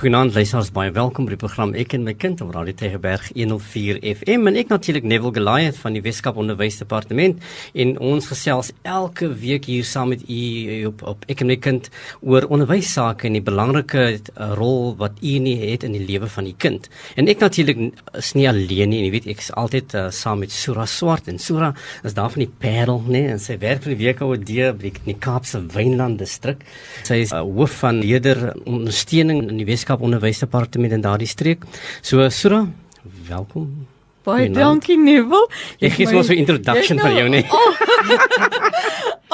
Goeienaand luisteraars, baie welkom by die program Ek en my kind op Radio Tegeberg 104 FM en ek natuurlik Neville Goliath van die Weskaap Onderwysdepartement en ons gesels elke week hier saam met u op, op Ek en my kind oor onderwys sake en die belangrike uh, rol wat u nie het in die lewe van die kind. En ek natuurlik is nie alleen nie, jy weet ek is altyd uh, saam met Sura Swart en Sura is daar van die Parel, nê, en sy werk vir die WKOD by die Kaapse Wynland distrik. Sy is uh, hoof van leerder ondersteuning in die Weskaap Weskaap Onderwysdepartement in daardie streek. So Sura, welkom. Baie dankie Neville. Ek gee so 'n introduction vir jou nie.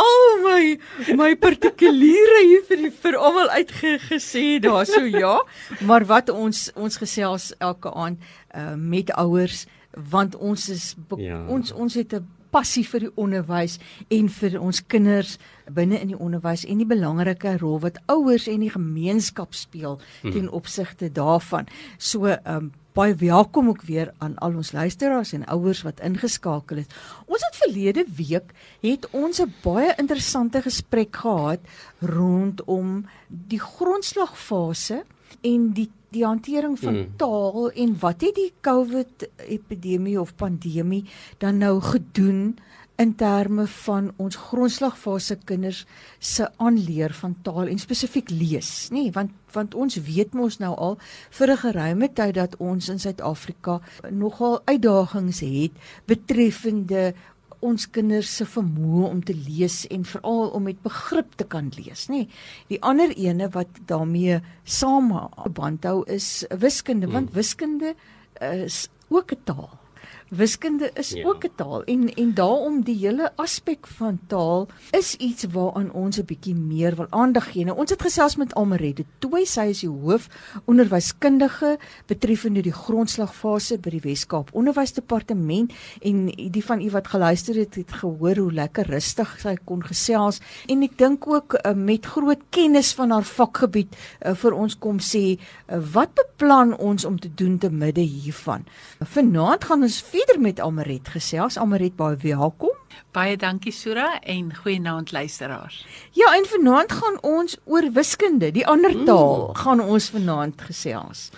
Al oh, my my partikuliere hier vir die, vir almal uitgesê daar so ja, maar wat ons ons gesels elke aand uh, met ouers want ons is ja. ons ons het 'n passie vir die onderwys en vir ons kinders binne in die onderwys en die belangrike rol wat ouers en die gemeenskap speel hmm. ten opsigte daarvan. So um, baie welkom ook weer aan al ons luisteraars en ouers wat ingeskakel het. Ons het verlede week het ons 'n baie interessante gesprek gehad rondom die grondslagfase en die die hantering van mm. taal en wat het die COVID epidemie of pandemie dan nou gedoen in terme van ons grondslagfase kinders se aanleer van taal en spesifiek lees nê nee, want want ons weet mos nou al vir 'n geruime tyd dat ons in Suid-Afrika nogal uitdagings het betreffende ons kinders se vermoë om te lees en veral om met begrip te kan lees, nê. Die ander ene wat daarmee saam verband hou is wiskunde, want hmm. wiskunde is ook 'n taal. Wiskunde is ja. ook 'n taal en en daarom die hele aspek van taal is iets waaraan ons 'n bietjie meer wil aandag gee. Nou ons het gesels met Almerette Tooi, sy is die hoof onderwyskundige betreffende die grondslagfase by die Wes-Kaap Onderwysdepartement en die van u wat geluister het, het gehoor hoe lekker rustig sy kon gesels en ek dink ook uh, met groot kennis van haar vakgebied uh, vir ons kom sê uh, wat beplan ons om te doen te midde hiervan. Vanaand gaan ons verder met Almaret gesels. Almaret baie welkom. Baie dankie Sura en goeienaand luisteraars. Ja, en vanaand gaan ons oor wiskunde, die ander taal, mm. gaan ons vanaand gesels.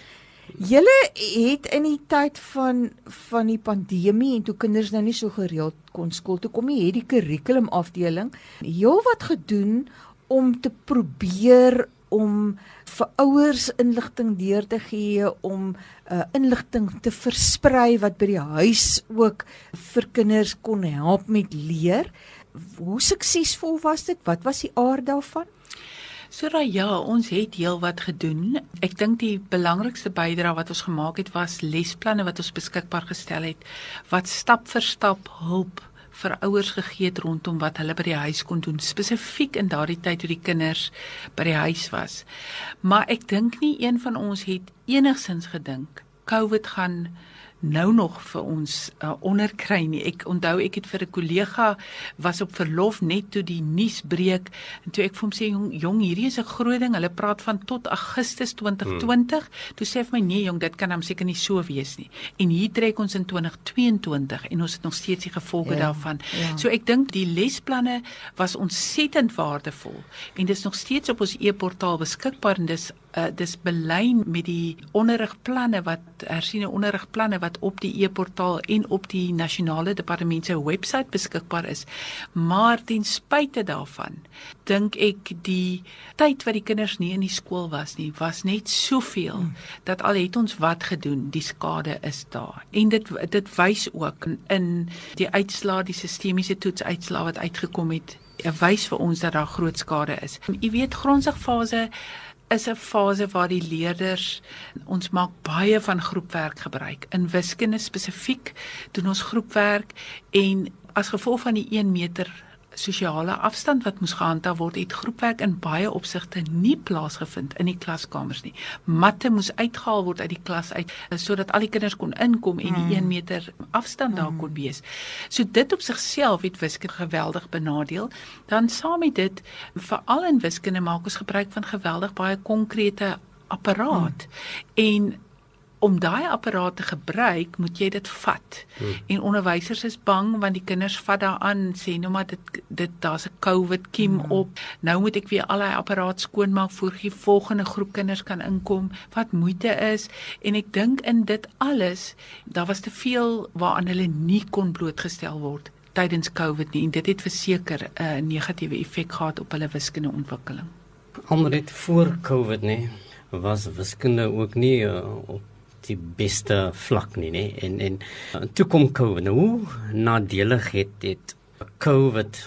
Julle het in die tyd van van die pandemie en toe kinders nou nie so gereeld kon skool toe kom nie, het die kurrikulum afdeling heelwat gedoen om te probeer om vir ouers inligting deur te gee om uh, inligting te versprei wat by die huis ook vir kinders kon help met leer. Hoe suksesvol was dit? Wat was die aard daarvan? So raai ja, ons het heelwat gedoen. Ek dink die belangrikste bydrae wat ons gemaak het was lesplanne wat ons beskikbaar gestel het wat stap vir stap hulp vir ouers gegee het rondom wat hulle by die huis kon doen spesifiek in daardie tyd toe die kinders by die huis was. Maar ek dink nie een van ons het enigsins gedink COVID gaan nou nog vir ons uh, onderkry nie. Ek onthou ek het vir 'n kollega was op verlof net toe die nuus breek en toe ek vir hom sê jong, jong hierdie is 'n groot ding. Hulle praat van tot Augustus 2020. Hmm. Toe sê hy vir my nee jong, dit kan hom seker nie so wees nie. En hier trek ons in 2022 en ons het nog steeds die gevolge ja, daarvan. Ja. So ek dink die lesplanne was ontsettend waardevol en dit is nog steeds op ons e-portaal beskikbaar en dis uh, dis belyn met die onderrigplanne wat hersiene onderrigplanne wat op die e-portaal en op die nasionale departement se webwerf beskikbaar is. Maar ten spyte daarvan dink ek die tyd wat die kinders nie in die skool was nie, was net soveel hmm. dat al het ons wat gedoen, die skade is daar. En dit dit wys ook in die uitslae, die sistemiese toetsuitslae wat uitgekom het, wys vir ons dat daar groot skade is. Jy weet grondsigfase is 'n fase waar die leerders ons maak baie van groepwerk gebruik. In wiskunde spesifiek doen ons groepwerk en as gevolg van die 1 meter sosiale afstand wat moes gehandhaaf word, het groepwerk in baie opsigte nie plaasgevind in die klaskamers nie. Matte moes uitgehaal word uit die klas uit sodat al die kinders kon inkom en die 1 mm. meter afstand daar kon mm. wees. So dit op sigself het wiskunde geweldig benadeel. Dan saam met dit, veral in wiskunde maak ons gebruik van geweldig baie konkrete apparaat. Hmm. En om daai apparaat te gebruik, moet jy dit vat. Hmm. En onderwysers is bang want die kinders vat daaraan sê nou maar dit dit daar's 'n COVID kiem hmm. op. Nou moet ek weer al daai apparaat skoonmaak voor die volgende groep kinders kan inkom. Wat moeite is en ek dink in dit alles, daar was te veel waaraan hulle nie kon blootgestel word tydens COVID nie en dit het verseker 'n uh, negatiewe effek gehad op hulle wiskundige ontwikkeling. Omdat dit voor COVID nie was wiskunde ook nie uh, op die beste vlak nie nê? En en uh, toe kom COVID. Nou nadelig het dit COVID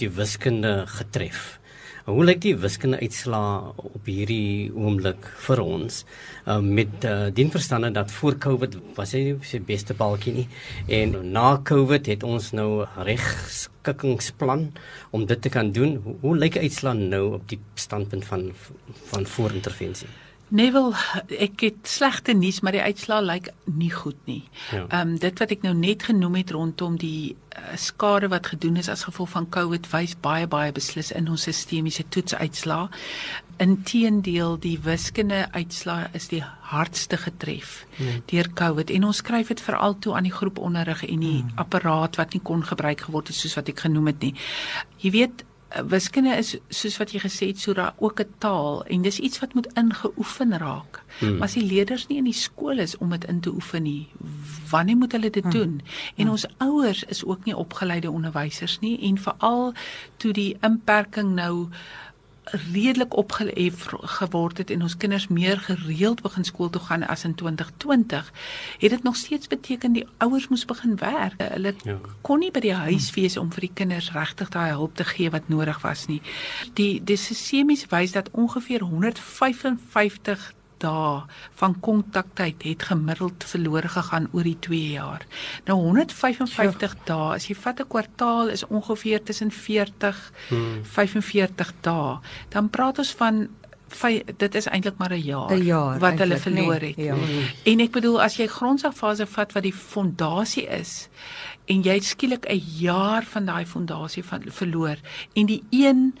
die wiskunde getref? Hoe lyk die wiskunde uitslaa op hierdie oomblik vir ons? Uh, met uh, die verstande dat voor COVID was hy sy beste balkie nie. En na COVID het ons nou regskikkingsplan om dit te kan doen. Hoe, hoe lyk uitslaa nou op die standpunt van van voorintervensie Neville, ek het slegte nuus, maar die uitslaa lyk nie goed nie. Ja. Ehm ja. um, dit wat ek nou net genoem het rondom die uh, skade wat gedoen is as gevolg van COVID wys baie baie beslis in ons sistemiese toetsuitslaa. Inteendeel, die wiskunde uitslaa is die hardste getref ja. deur COVID en ons skryf dit veral toe aan die groep onderrig en die hmm. apparaat wat nie kon gebruik geword het soos wat ek genoem het nie. Jy weet wiskunde is soos wat jy gesê het, daar ook 'n taal en dis iets wat moet ingeoefen raak. Hmm. Maar as die leerders nie in die skool is om dit in te oefen nie, wanneer moet hulle dit hmm. doen? En hmm. ons ouers is ook nie opgeleide onderwysers nie en veral toe die inperking nou redelik opgehef geword het en ons kinders meer gereeld begin skool toe gaan as in 2020, het dit nog steeds beteken die ouers moes begin werk. Hulle ja. kon nie by die huis wees om vir die kinders regtig daai hulp te gee wat nodig was nie. Die die semies wys dat ongeveer 155 dae van kontaktyd het gemiddeld verlore gegaan oor die 2 jaar. Nou 155 dae, as jy vat 'n kwartaal is ongeveer tussen 40 hmm. 45 dae. Dan praat ons van dit is eintlik maar 'n jaar, jaar wat hulle verloor nee, het. Ja. En ek bedoel as jy grondslagfase vat wat die fondasie is en jy skielik 'n jaar van daai fondasie van verloor en die een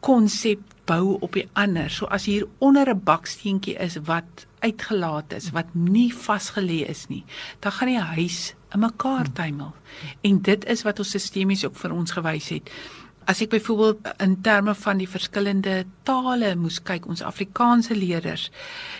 konsep bou op die ander. So as hier onder 'n baksteentjie is wat uitgelaat is, wat nie vasgelê is nie, dan gaan die huis in mekaar tuimel. En dit is wat ons sistemies ook vir ons gewys het. As ek byvoorbeeld in terme van die verskillende tale moes kyk, ons Afrikaanse leerders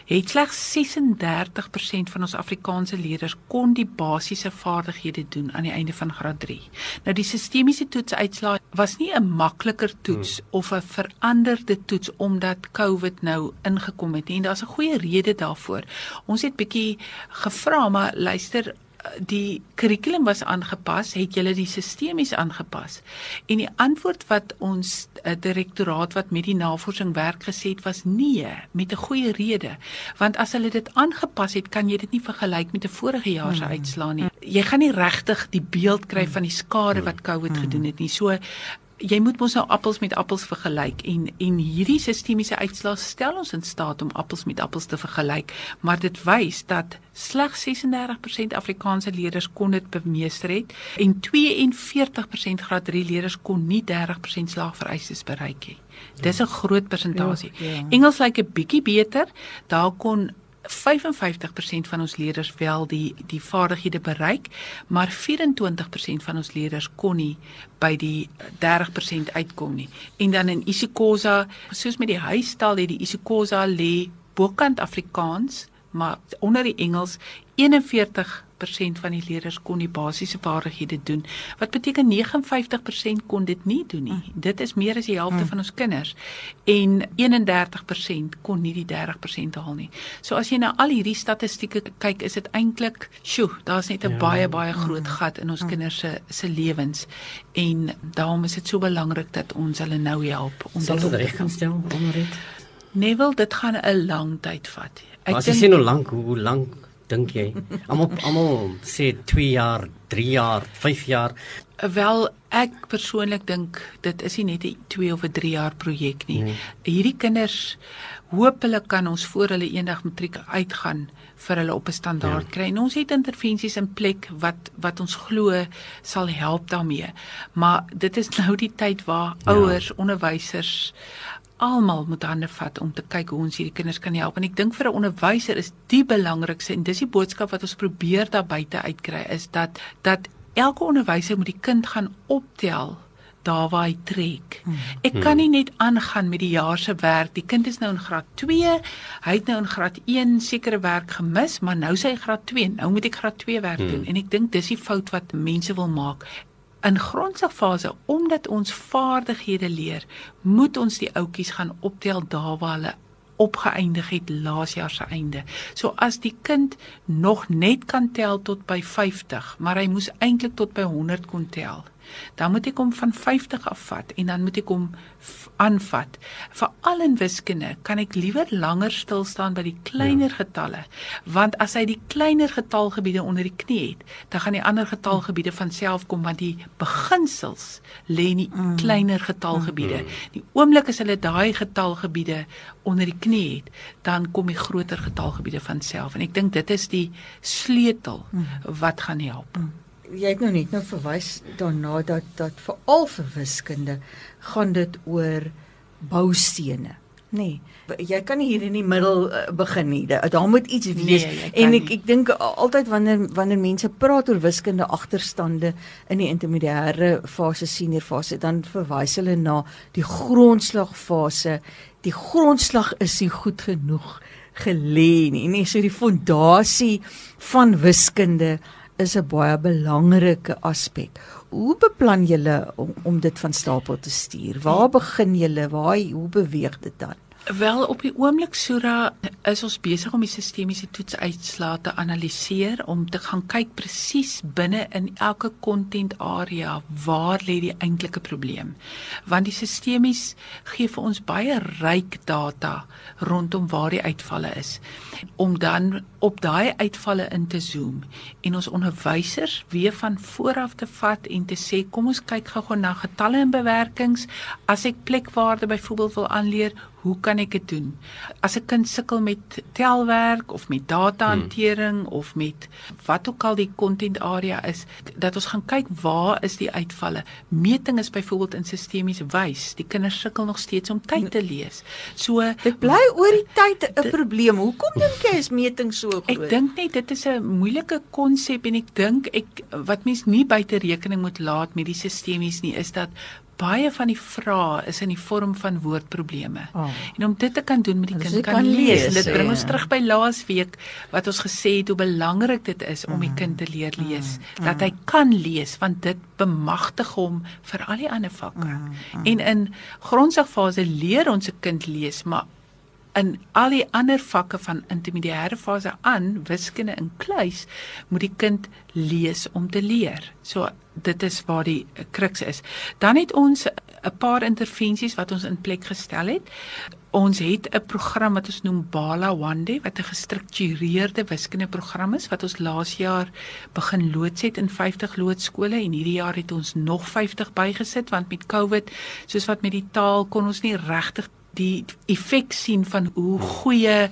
het slegs 36% van ons Afrikaanse leerders kon die basiese vaardighede doen aan die einde van graad 3. Nou die sistemiese toetsuitslae was nie 'n makliker toets hmm. of 'n veranderde toets omdat COVID nou ingekom het nie. En daar's 'n goeie rede daarvoor. Ons het bietjie gevra, maar luister, die kurrikulum was aangepas, het julle die sistemies aangepas? En die antwoord wat ons uh, direktoraat wat met die navorsing werk gesê het was nee, met 'n goeie rede. Want as hulle dit aangepas het, kan jy dit nie vergelyk met 'n vorige jaar se hmm. uitslaa nie. Jy gaan nie regtig die beeld kry van die skade wat COVID hmm. gedoen het nie. So jy moet mos nou appels met appels vergelyk en en hierdie sistemiese uitslae stel ons in staat om appels met appels te vergelyk, maar dit wys dat slegs 36% Afrikaanse leerders kon dit bemeester het en 42% graad 3 leerders kon nie 30% slaagvereistes bereik nie. Dis 'n groot persentasie. Ja, ja. Engels lyk 'n bietjie beter. Daar kon 55% van ons leerders wel die die vaardighede bereik, maar 24% van ons leerders kon nie by die 30% uitkom nie. En dan in isiXhosa, soos met die huistaal het die isiXhosa lê bokant Afrikaans, maar onder die Engels 41% van die leerders kon die basiese vaardighede doen. Wat beteken 59% kon dit nie doen nie. Mm. Dit is meer as die helfte mm. van ons kinders en 31% kon nie die 30% haal nie. So as jy na al hierdie statistieke kyk, is dit eintlik, sjoe, daar's net 'n ja. baie baie groot mm. gat in ons mm. kinders se se lewens en daarom is dit so belangrik dat ons hulle nou help om dit reg kan stel onder dit. Neville, dit gaan 'n lang tyd vat. Ek dink As jy sien hoe lank, hoe lank dink jy? Almal almal sê 2 jaar, 3 jaar, 5 jaar. Wel, ek persoonlik dink dit is nie net 'n 2 of 'n 3 jaar projek nie. Nee. Hierdie kinders hoop hulle kan ons voor hulle eendag matriek uitgaan vir hulle op 'n standaard ja. kry. En ons het intervensies in plek wat wat ons glo sal help daarmee. Maar dit is nou die tyd waar ja. ouers, onderwysers almal moet hande vat om te kyk hoe ons hierdie kinders kan help en ek dink vir 'n onderwyser is die belangrikste en dis die boodskap wat ons probeer daar buite uitkry is dat dat elke onderwyser moet die kind gaan optel daar waar hy trek. Hmm. Ek kan nie net aangaan met die jaar se werk. Die kind is nou in graad 2. Hy het nou in graad 1 sekere werk gemis, maar nou sy graad 2. Nou moet ek graad 2 werk doen. Hmm. En ek dink dis die fout wat mense wil maak. In grondslagfase omdat ons vaardighede leer, moet ons die ouetjies gaan optel daar waar hulle opgeëindig het laas jaar se einde. So as die kind nog net kan tel tot by 50, maar hy moes eintlik tot by 100 kon tel dan moet ek hom van 50 afvat en dan moet ek hom aanvat. Veral in wiskunde kan ek liewer langer stil staan by die kleiner ja. getalle, want as hy die kleiner getalgebiede onder die knie het, dan gaan die ander getalgebiede van self kom want die beginsels lê in die mm. kleiner getalgebiede. Mm. Die oomblik as hulle daai getalgebiede onder die knie het, dan kom die groter getalgebiede van self en ek dink dit is die sleutel mm. wat gaan help. Mm jy het nou net nou verwys daarna dat dat veral vir wiskunde gaan dit oor boustene. Nee, jy kan nie hier in die middel uh, begin nie. Daar moet iets wees. Nee, en ek ek dink altyd wanneer wanneer mense praat oor wiskunde agterstande in die intermediêre fase, senior fase, dan verwys hulle na die grondslagfase. Die grondslag is nie goed genoeg gelê nie. Nee, so die fondasie van wiskunde is 'n baie belangrike aspek. Hoe beplan julle om, om dit van stapel te stuur? Waar begin julle? Waar hoe beweeg dit dan? Wel op die oomblik Sura is ons besig om die sistemiese toetsuitslae te analiseer om te gaan kyk presies binne in elke content area waar lê die eintlike probleem. Want die sistemies gee vir ons baie ryk data rondom waar die uitvalle is om dan op daai uitvalle in te zoom en ons onderwysers weer van vooraf te vat en te sê kom ons kyk gou-gou na getalle en bewerkings as ek plekwaarde byvoorbeeld wil aanleer hoe kan ek dit doen? As 'n kind sukkel met telwerk of met datahantering hmm. of met wat ook al die content area is, dat ons gaan kyk waar is die uitvalle. Meting is byvoorbeeld in sistemies wys, die kinders sukkel nog steeds om tyd te lees. So dit bly oor die tyd 'n probleem. Hoekom dink jy is meting so groot? Ek dink net dit is 'n moeilike konsep en ek dink ek wat mens nie buite rekening moet laat met die sistemies nie is dat baie van die vrae is in die vorm van woordprobleme. Oh. En om dit te kan doen met die kind kan, kan lees, lees dit bring ons ja. terug by laasweek wat ons gesê het hoe belangrik dit is om mm. die kind te leer lees, mm. dat hy kan lees want dit bemagtig hom vir al die ander vakke. Mm. Mm. En in grondslagfase leer ons 'n kind lees, maar in al die ander vakke van intermediêre fase aan wiskunde in kluis moet die kind lees om te leer. So dit is waar die kruks is. Dan het ons 'n paar intervensies wat ons in plek gestel het. Ons het 'n program wat ons noem Bala Wande wat 'n gestruktureerde wiskunde program is wat ons laas jaar begin loods het in 50 loodskole en hierdie jaar het ons nog 50 bygesit want met COVID soos wat met die taal kon ons nie regtig die effek sien van hoe goeie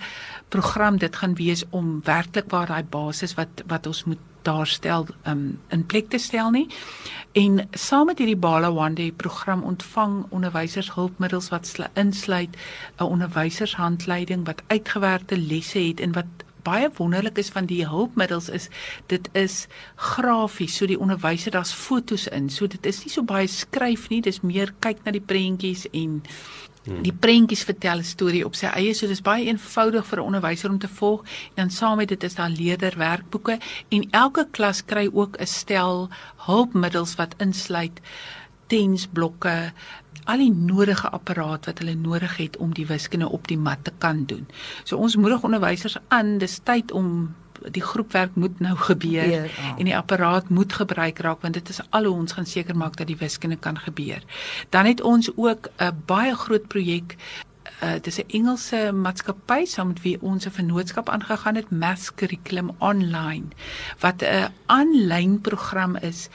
program dit gaan wees om werklik waar daai basis wat wat ons moet daarstel um, in plek te stel nie. En saam met hierdie Bala One Day program ontvang onderwysers hulpmiddels wat insluit 'n onderwysershandleiding wat uitgewerkte lesse het en wat baie wonderlik is van die hulpmiddels is dit is grafies so die onderwyser daar's fotos in so dit is nie so baie skryf nie dis meer kyk na die prentjies en Hmm. Die prentjies vertel 'n storie op sy eie, so dis baie eenvoudig vir 'n onderwyser om te volg. En dan saam met dit is daar leerderwerkboeke en elke klas kry ook 'n stel hulpmiddels wat insluit tensblokke, al die nodige apparaat wat hulle nodig het om die wiskunde op die mat te kan doen. So ons moedig onderwysers aan, dis tyd om die groepwerk moet nou gebeur ja, ja. en die apparaat moet gebruik raak want dit is al hoe ons gaan seker maak dat die wiskunde kan gebeur. Dan het ons ook 'n baie groot projek uh, dis 'n Engelse maatskappy saam met wie ons 'n vennootskap aangegaan het Maths Curriculum Online wat 'n aanlyn program is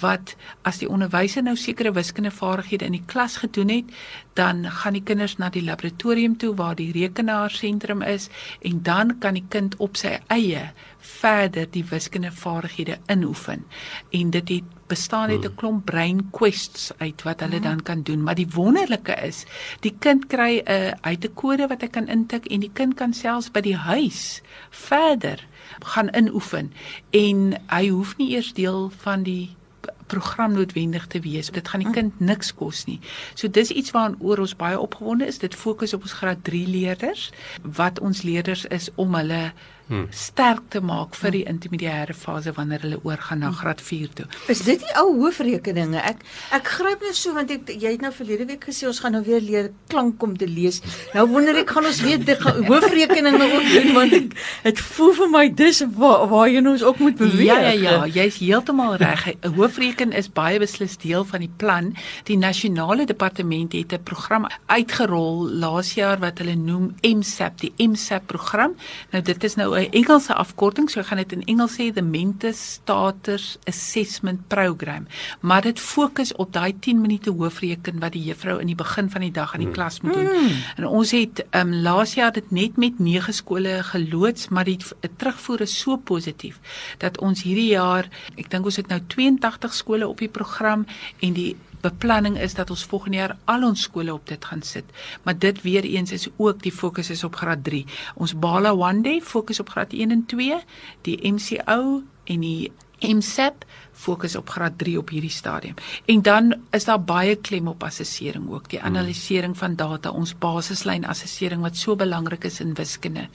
wat as die onderwyser nou sekere wiskundevaardighede in die klas gedoen het dan gaan die kinders na die laboratorium toe waar die rekenaarsentrum is en dan kan die kind op sy eie verder die wiskundevaardighede inoefen. En dit het bestaan uit 'n klomp brain quests uit wat hulle dan kan doen, maar die wonderlike is, die kind kry 'n uh, uit 'n kode wat hy kan intik en die kind kan selfs by die huis verder gaan inoefen en hy hoef nie eers deel van die program noodwendig te wees. Dit gaan die kind niks kos nie. So dis iets waaroor ons baie opgewonde is. Dit fokus op ons graad 3 leerders wat ons leerders is om hulle hmm. sterk te maak vir die intermediêre fase wanneer hulle oorgaan na graad 4 toe. Is dit die ou hoofrekeninge? Ek ek gryp net so want ek jy het nou verlede week gesê ons gaan nou weer leer klank om te lees. Nou wonder ek gaan ons weer die hoofrekeninge ook doen want ek dit voel vir my dis waar waar jy ons ook moet beweeg. Ja ja ja, jy's heeltemal reg. 'n Hoofreken is baie beslis deel van die plan. Die nasionale departement het 'n program uitgerol laas jaar wat hulle noem MSAP, die MSAP program. Nou dit is nou 'n Engelse afkorting, so ek gaan dit in Engels sê, the Mental Status Assessment Program. Maar dit fokus op daai 10 minute hoofreken wat die juffrou in die begin van die dag in die klas moet doen. Mm. En ons het ehm um, laas jaar dit net met 9 skole geloods, maar die terugvoer is so positief dat ons hierdie jaar, ek dink ons het nou 82 skole op die program en die beplanning is dat ons volgende jaar al ons skole op dit gaan sit. Maar dit weer eens is ook die fokus is op graad 3. Ons Bala One Day fokus op graad 1 en 2, die MCO en die MSEP fokus op graad 3 op hierdie stadium. En dan is daar baie klem op assessering ook, die analisering van data, ons basislyn assessering wat so belangrik is in wiskunde.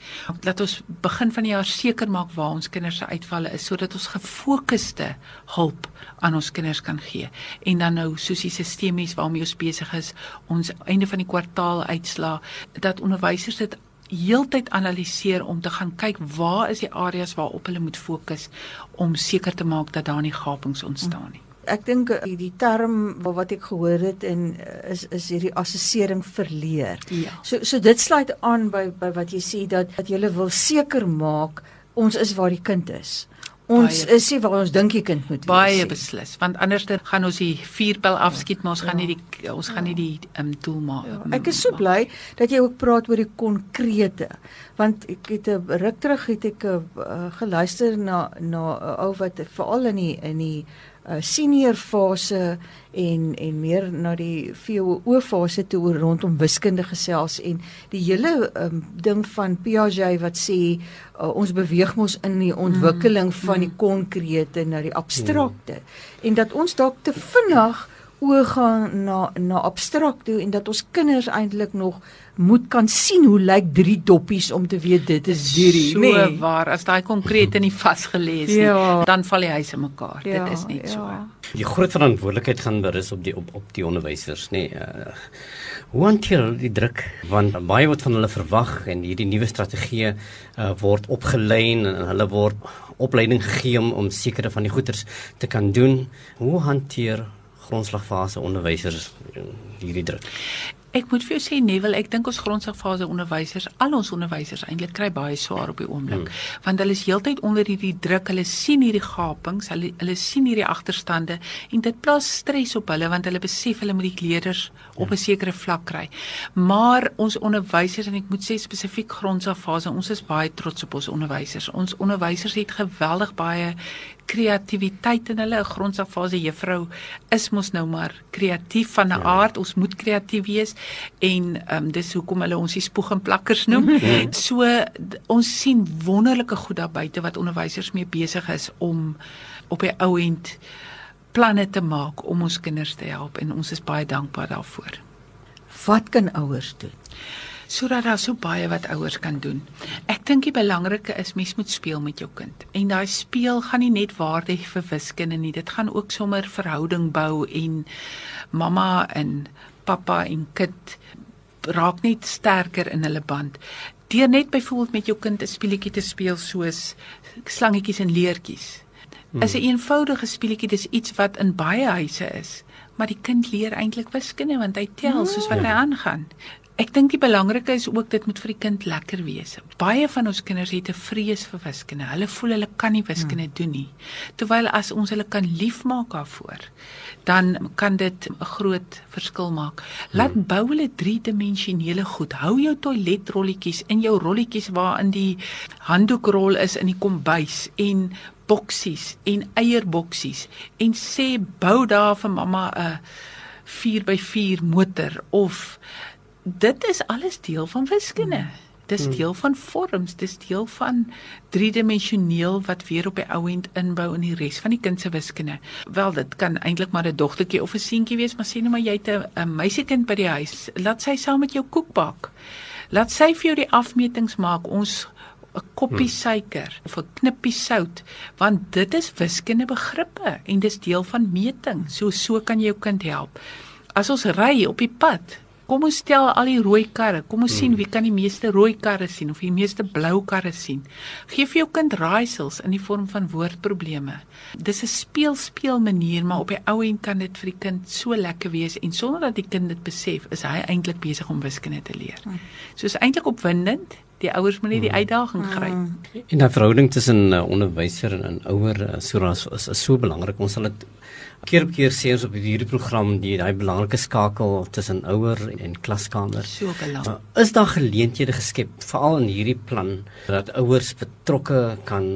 Laat ons begin van die jaar seker maak waar ons kinders se uitvalle is sodat ons gefokusde hulp aan ons kinders kan gee. En dan nou soos die sistemies waarmee ons besig is, ons einde van die kwartaal uitslaa dat onderwysers dit heeltyd analiseer om te gaan kyk waar is die areas waarop hulle moet fokus om seker te maak dat daar nie gapings ontstaan nie. Ek dink eh, die term wat ek gehoor het en eh, is is hierdie assessering verleer. Ja. So so dit sluit aan by by wat jy sê dat dat jy wil seker maak ons is waar die kind is. Ons baie, is nie waar ons dink die kind moet wees. Baie beslis, want anders dan gaan ons die vuurpyl afskiet, maar ons ja. gaan nie die ons ja. gaan nie die um, doel maak. Ja. Ek is so bly dat jy ook praat oor die konkrete, want ek het 'n ruk terug het ek uh, geluister na na 'n uh, ou wat veral in die in die uh, senior fase en en meer na die VWO fase toe rondom wiskunde gesels en die hele um, ding van Piaget wat sê uh, ons beweeg mos in die ontwikkeling mm, van die mm. konkrete na die abstrakte mm. en dat ons dalk te vinnig oor gaan na na abstrakt toe en dat ons kinders eintlik nog moet kan sien hoe lyk drie doppies om te weet dit is drie so nee. waar as daai konkrete nie vasgelees nie ja. dan val die huise mekaar ja, dit is net ja. so die groot verantwoordelikheid gaan berus op die op op die onderwysers nê nee. uh, hoe hanteer die druk want baie wat van hulle verwag en hierdie nuwe strategie uh, word opgelei en hulle word opleiding gegee om, om sekere van die goeters te kan doen hoe hanteer grondslagfase onderwysers hierdie druk Ek moet vir jou sê Neville, ek dink ons grondslagfase onderwysers, al ons onderwysers eintlik kry baie swaar op die oomblik, hmm. want hulle is heeltyd onder hierdie druk, hulle sien hierdie gapings, hulle hulle sien hierdie agterstande en dit plaas stres op hulle want hulle besef hulle moet die leerders op hmm. 'n sekere vlak kry. Maar ons onderwysers en ek moet sê spesifiek grondslagfase, ons is baie trots op ons onderwysers. Ons onderwysers het geweldig baie kreatiwiteit in hulle 'n grondslagfase juffrou is mos nou maar kreatief van 'n ja. aard ons moet kreatief wees en um, dis hoekom hulle ons die spoeg en plakkers noem ja. so ons sien wonderlike goed daar buite wat onderwysers mee besig is om op die ou end planne te maak om ons kinders te help en ons is baie dankbaar daarvoor wat kan ouers doen sodat daar so baie wat ouers kan doen. Ek dink die belangrike is mens moet speel met jou kind. En daai speel gaan nie net waarde hê vir wiskunde nie, dit gaan ook sommer verhouding bou en mamma en pappa en kind raak net sterker in hulle band. Deur net byvoorbeeld met jou kind 'n speletjie te speel soos slangetjies en leertjies. Hmm. Is 'n eenvoudige speletjie, dis iets wat in baie huise is maar die kind leer eintlik wiskunde want hy tel soos wat hy aangaan. Ek dink die belangrike is ook dit moet vir die kind lekker wees. Baie van ons kinders het 'n vrees vir wiskunde. Hulle voel hulle kan nie wiskunde hmm. doen nie. Terwyl as ons hulle kan liefmaak daarvoor, dan kan dit 'n groot verskil maak. Laat hmm. bou hulle driedimensionele goed. Hou jou toiletrolletjies in jou rolletjies waarin die handdoekrol is in die kombuis en boksies en eierboksies en sê bou daar vir mamma 'n 4x4 motor of dit is alles deel van wiskunde. Hmm. Dis deel van vorms, dis deel van driedimensioneel wat weer op die ou end inbou in die res van die kind se wiskunde. Wel, dit kan eintlik maar 'n dogtertjie of 'n seentjie wees, maar sê net maar jy het 'n meisiekind by die huis. Laat sy saam met jou koek bak. Laat sy vir jou die afmetings maak. Ons 'n koppie hmm. suiker of 'n knippie sout want dit is wiskunde begrippe en dis deel van meting. So so kan jy jou kind help. As ons ry op die pad, kom ons tel al die rooi karre. Kom ons hmm. sien wie kan die meeste rooi karre sien of die meeste blou karre sien. Geef vir jou kind raaisels in die vorm van woordprobleme. Dis 'n speel speel manier, maar op die ou end kan dit vir die kind so lekker wees en sonder dat die kind dit besef, is hy eintlik besig om wiskunde te leer. Hmm. So is eintlik opwindend. Die ouers moet net die hmm. uitdaging kry. En daai verhouding tussen 'n uh, onderwyser en 'n ouer uh, so is, is so belangrik. Ons sal dit keer op keer sê ons op hierdie program die daai belangrike skakel tussen ouer en klaskamer. So belangrik. Uh, is daar geleenthede geskep veral in hierdie plan dat ouers betrokke kan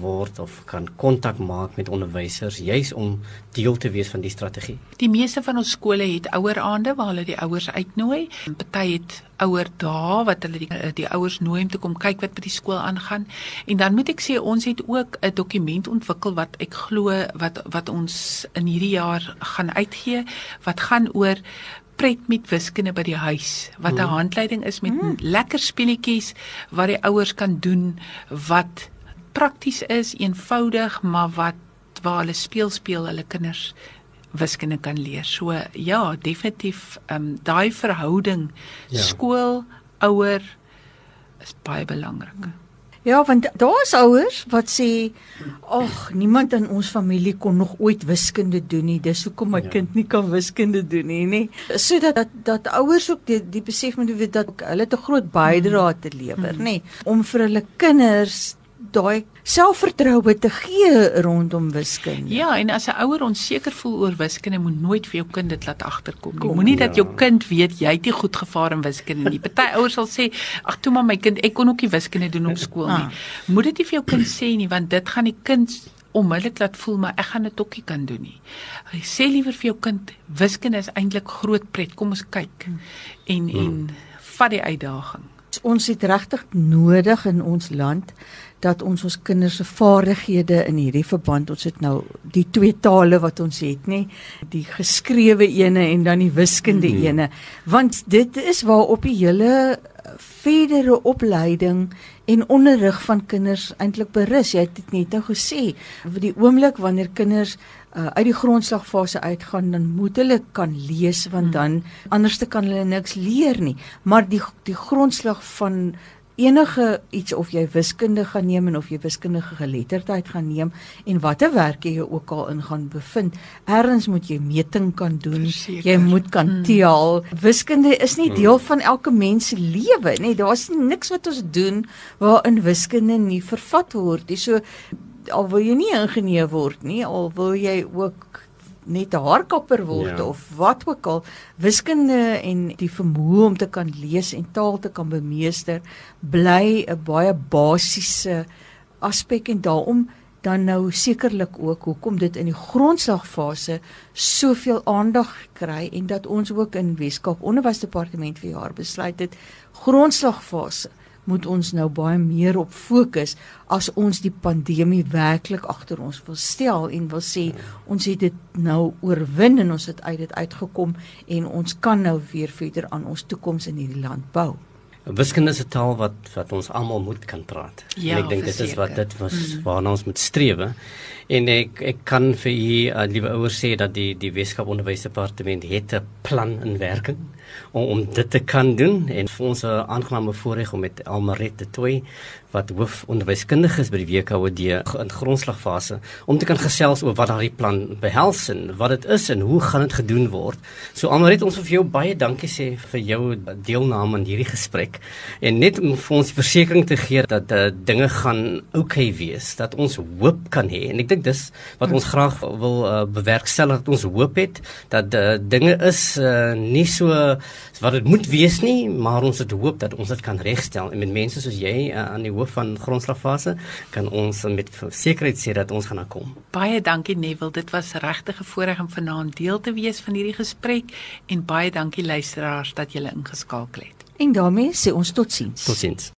word of kan kontak maak met onderwysers juis om deel te wees van die strategie? Die meeste van ons skole het oueraande waar hulle die ouers uitnooi. Party het ouer dae wat hulle die, die ouers nooi om te kom kyk wat by die skool aangaan. En dan moet ek sê ons het ook 'n dokument ontwikkel wat ek glo wat wat ons in hierdie jaar gaan uitgee wat gaan oor pret met wiskunde by die huis wat 'n mm. handleiding is met mm. lekker speletjies wat die ouers kan doen wat prakties is, eenvoudig, maar wat waar hulle speel speel hulle kinders wiskunde kan leer. So ja, definitief ehm um, daai verhouding ja. skool ouer is baie belangrik. Ja, want daar's ouers wat sê, "Ag, niemand in ons familie kon nog ooit wiskunde doen nie. Dis hoekom my ja. kind nie kan wiskunde doen nie, nê?" Sodat dat dat ouers ook die die besef moet weet dat hulle 'n groot bydrae te lewer, mm. nê, om vir hulle kinders daai selfvertroue te gee rondom wiskunde. Ja, en as 'n ouer onseker voel oor wiskunde, moet nooit vir jou kind dit laat agterkom nie. Moenie ja. dat jou kind weet jy het nie goed gevaar in wiskunde nie. Party ouers sal sê, "Ag toe maar my kind, ek kon ook nie wiskunde doen op skool nie." Ah. Moet dit nie vir jou kind sê nie, want dit gaan die kind onmiddellik laat voel maar ek gaan dit ook nie kan doen nie. Hy sê liewer vir jou kind, wiskunde is eintlik groot pret. Kom ons kyk. Hmm. En en hmm. vat die uitdaging. Ons het regtig nodig in ons land dat ons ons kinders se vaardighede in hierdie verband ons het nou die twee tale wat ons het nê die geskrewe ene en dan die wiskunde mm. ene want dit is waarop die hele verdere opleiding en onderrig van kinders eintlik berus jy het dit net nou gesê vir die oomblik wanneer kinders uh, uit die grondslagfase uitgaan dan moet hulle kan lees want mm. dan anderste kan hulle niks leer nie maar die die grondslag van enige iets of jy wiskunde gaan neem en of jy wiskundige geletterdheid gaan neem en watter werk jy ook al in gaan bevind, ergens moet jy meting kan doen. Verzeker. Jy moet kan hmm. tel. Wiskunde is nie hmm. deel van elke mens se lewe nie. Daar's niks wat ons doen waarin wiskunde nie vervat word nie. So al wil jy nie ingenieur word nie, al wil jy ook net 'n haarkapper word ja. of wat ook al wiskunde en die vermoë om te kan lees en taal te kan bemeester bly 'n baie basiese aspek en daarom dan nou sekerlik ook hoekom dit in die grondslagfase soveel aandag kry en dat ons ook in Weskaap Onderwysdepartement vir jaar besluit het grondslagfase moet ons nou baie meer op fokus as ons die pandemie werklik agter ons wil stel en wil sê ons het dit nou oorwin en ons het uit dit uitgekom en ons kan nou weer verder aan ons toekoms in hierdie land bou. Wiskunde is 'n taal wat wat ons almal moet kan praat. Ja, en ek dink dit is wat dit was mm. waarna ons moet streef. En ek ek kan vir u uh, liewe ouers sê dat die die Weskaap Onderwysdepartement het 'n plan in werking om om dit te kan doen en vir ons 'n aangename voorreg om met Almaret te toe wat hoofonderwyskundige is by die WKOD in grondslagfase om te kan gesels oor wat daardie plan behels en wat dit is en hoe gaan dit gedoen word. So Almaret ons wil vir jou baie dankie sê vir jou deelname aan hierdie gesprek en net om vir ons die versekering te gee dat uh, dinge gaan oukei okay wees, dat ons hoop kan hê en ek dink dis wat ons graag wil uh, bewerkstellig dat ons hoop het dat uh, dinge is uh, nie so wat dit moet wees nie, maar ons het hoop dat ons dit kan regstel en met mense soos jy uh, aan die hoof van grondslagfase kan ons met sekerheid sê dat ons gaan kom. Baie dankie Neville, dit was regtig 'n voorreg om vanaand deel te wees van hierdie gesprek en baie dankie luisteraars dat julle ingeskakel het. En daarmee sê ons totsiens. Totsiens.